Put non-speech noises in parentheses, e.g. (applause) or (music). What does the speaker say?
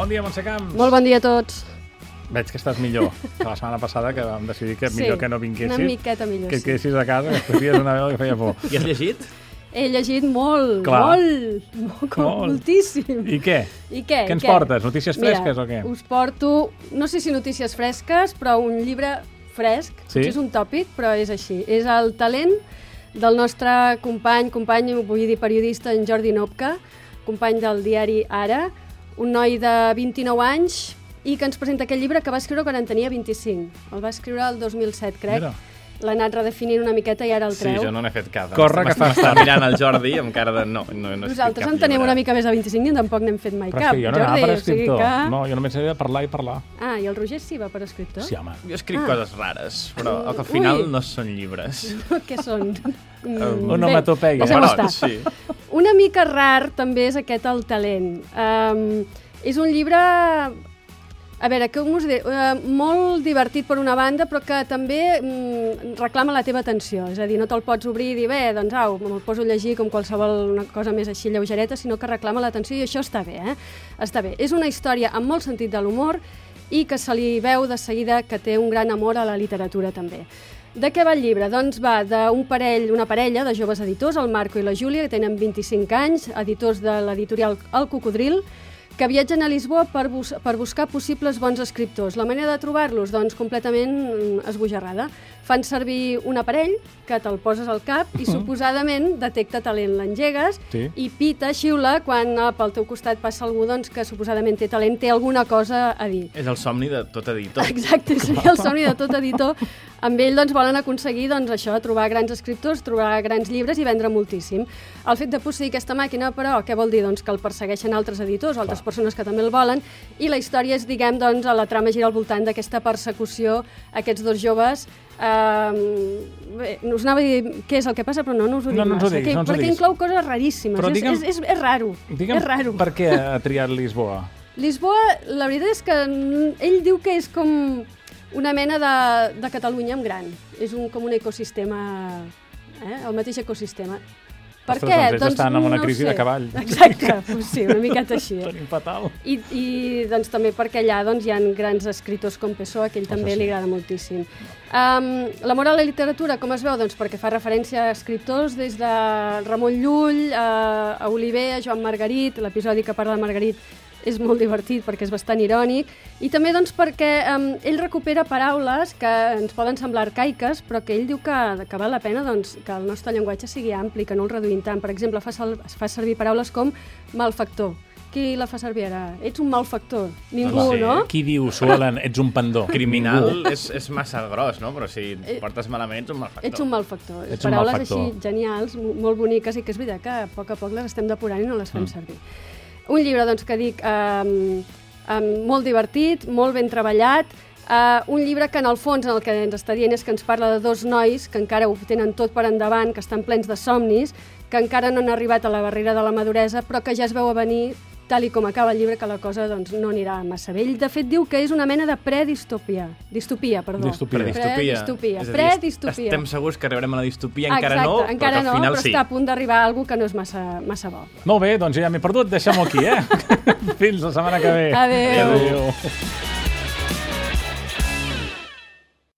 Bon dia, Montse Camps. Molt bon dia a tots. Veig que estàs millor que la setmana passada, que vam decidir que Sí, millor que no vinguessis. una miqueta millor, Que sí. quedessis a casa, que estos dies una veu que feia por. I has llegit? He llegit molt, Clar. molt, molt, Molt. moltíssim. I què? I què? Què ens I portes? Notícies fresques Mira, o què? us porto, no sé si notícies fresques, però un llibre fresc. Sí? És un tòpic, però és així. És el talent del nostre company, company, vull dir periodista, en Jordi Nopka, company del diari Ara, un noi de 29 anys i que ens presenta aquest llibre que va escriure quan en tenia 25. El va escriure el 2007, crec. Mira. L'ha anat redefinint una miqueta i ara el Sí, treu. jo no n'he fet cas. Corre, que fas M'està mirant el Jordi amb cara de no. no, no Nosaltres cap en tenim llibre. una mica més de 25 i tampoc n'hem fet mai Però cap. és que jo no anava Jordi, per o sigui escriptor. que... No, jo només he de parlar i parlar. Ah, i el Roger sí va per escriptor? Sí, home. Jo escric Ah. coses rares, però que al final Ui. no són llibres. (laughs) Què són? Mm, Una bé, onomatopeia. estar. sí. Una mica rar també és aquest El talent. Um, és un llibre... A veure, com us diré? Uh, molt divertit per una banda, però que també mm, reclama la teva atenció. És a dir, no te'l pots obrir i dir, bé, doncs au, me'l poso a llegir com qualsevol una cosa més així lleugereta, sinó que reclama l'atenció i això està bé, eh? Està bé. És una història amb molt sentit de l'humor i que se li veu de seguida que té un gran amor a la literatura també. De què va el llibre? Doncs va d'un parell, una parella de joves editors, el Marco i la Júlia, que tenen 25 anys, editors de l'editorial El Cocodril, que viatgen a Lisboa per, bus per buscar possibles bons escriptors. La manera de trobar-los, doncs, completament mm, esbojarrada. Fan servir un aparell que te'l poses al cap i (laughs) suposadament detecta talent. L'engegues Sí. i pita, xiula, quan ah, pel teu costat passa algú doncs, que suposadament té talent, té alguna cosa a dir. És el somni de tot editor. (laughs) Exacte, seria el somni de tot editor. Amb ell doncs, volen aconseguir doncs, això, trobar grans escriptors, trobar grans llibres i vendre moltíssim. El fet de posseir aquesta màquina, però, què vol dir? Doncs que el persegueixen altres editors, altres persones que també el volen, i la història és, diguem, doncs, a la trama gira al voltant d'aquesta persecució a aquests dos joves Uh, bé, us anava a dir què és el que passa, però no, no us ho dic No, no ens ho diguis, que, no ens ho perquè diguis. inclou coses raríssimes. Però és, digue'm- és, és, és raro. Digue'm és raro. per què ha triat Lisboa? Lisboa, la veritat és que ell diu que és com una mena de, de Catalunya en gran. És un, com un ecosistema, eh? el mateix ecosistema. Per Ostres, què? doncs ells estan en una no crisi de sé. cavall. Exacte, pues sí, una miqueta així. (laughs) Tenim fatal. I, I doncs, també perquè allà doncs, hi ha grans escriptors com Pessoa, que ell també sí. li agrada moltíssim. Um, L'amor a la literatura, com es veu? Doncs perquè fa referència a escriptors des de Ramon Llull, a, a Oliver, a Joan Margarit, l'episodi que parla de Margarit és molt divertit perquè és bastant irònic, i també doncs, perquè um, ell recupera paraules que ens poden semblar arcaiques, però que ell diu que, que val la pena doncs, que el nostre llenguatge sigui ampli, que no el reduïm tant. Per exemple, fa, sal, fa servir paraules com malfactor. Qui la fa servir ara? Ets un malfactor. Ningú, sí. no? Qui diu, Suelen, ets un pendó? Criminal és, és massa gros, no? Però si et portes malament ets un malfactor. Eh, Ets un malfactor. Ets un Paraules malfactor. així genials, mo- molt boniques, i que és veritat que a poc a poc les estem depurant i no les fem mm. servir. Un llibre, doncs, que dic, um, um, molt divertit, molt ben treballat, Uh, un llibre que en el fons en el que ens està dient és que ens parla de dos nois que encara ho tenen tot per endavant, que estan plens de somnis, que encara no han arribat a la barrera de la maduresa, però que ja es veu a venir tal i com acaba el llibre, que la cosa doncs, no anirà massa bé. Ell, de fet, diu que és una mena de predistopia. Distopia, perdó. Distopia. Predistopia. Predistopia. Dir, Predistopia. Estem segurs que arribarem a la distopia, encara Exacte, no, encara però que no, al final però sí. està a punt d'arribar a algú que no és massa, massa bo. Molt bé, doncs ja m'he perdut, deixem-ho aquí, eh? (laughs) Fins la setmana que ve. Adéu. Adéu.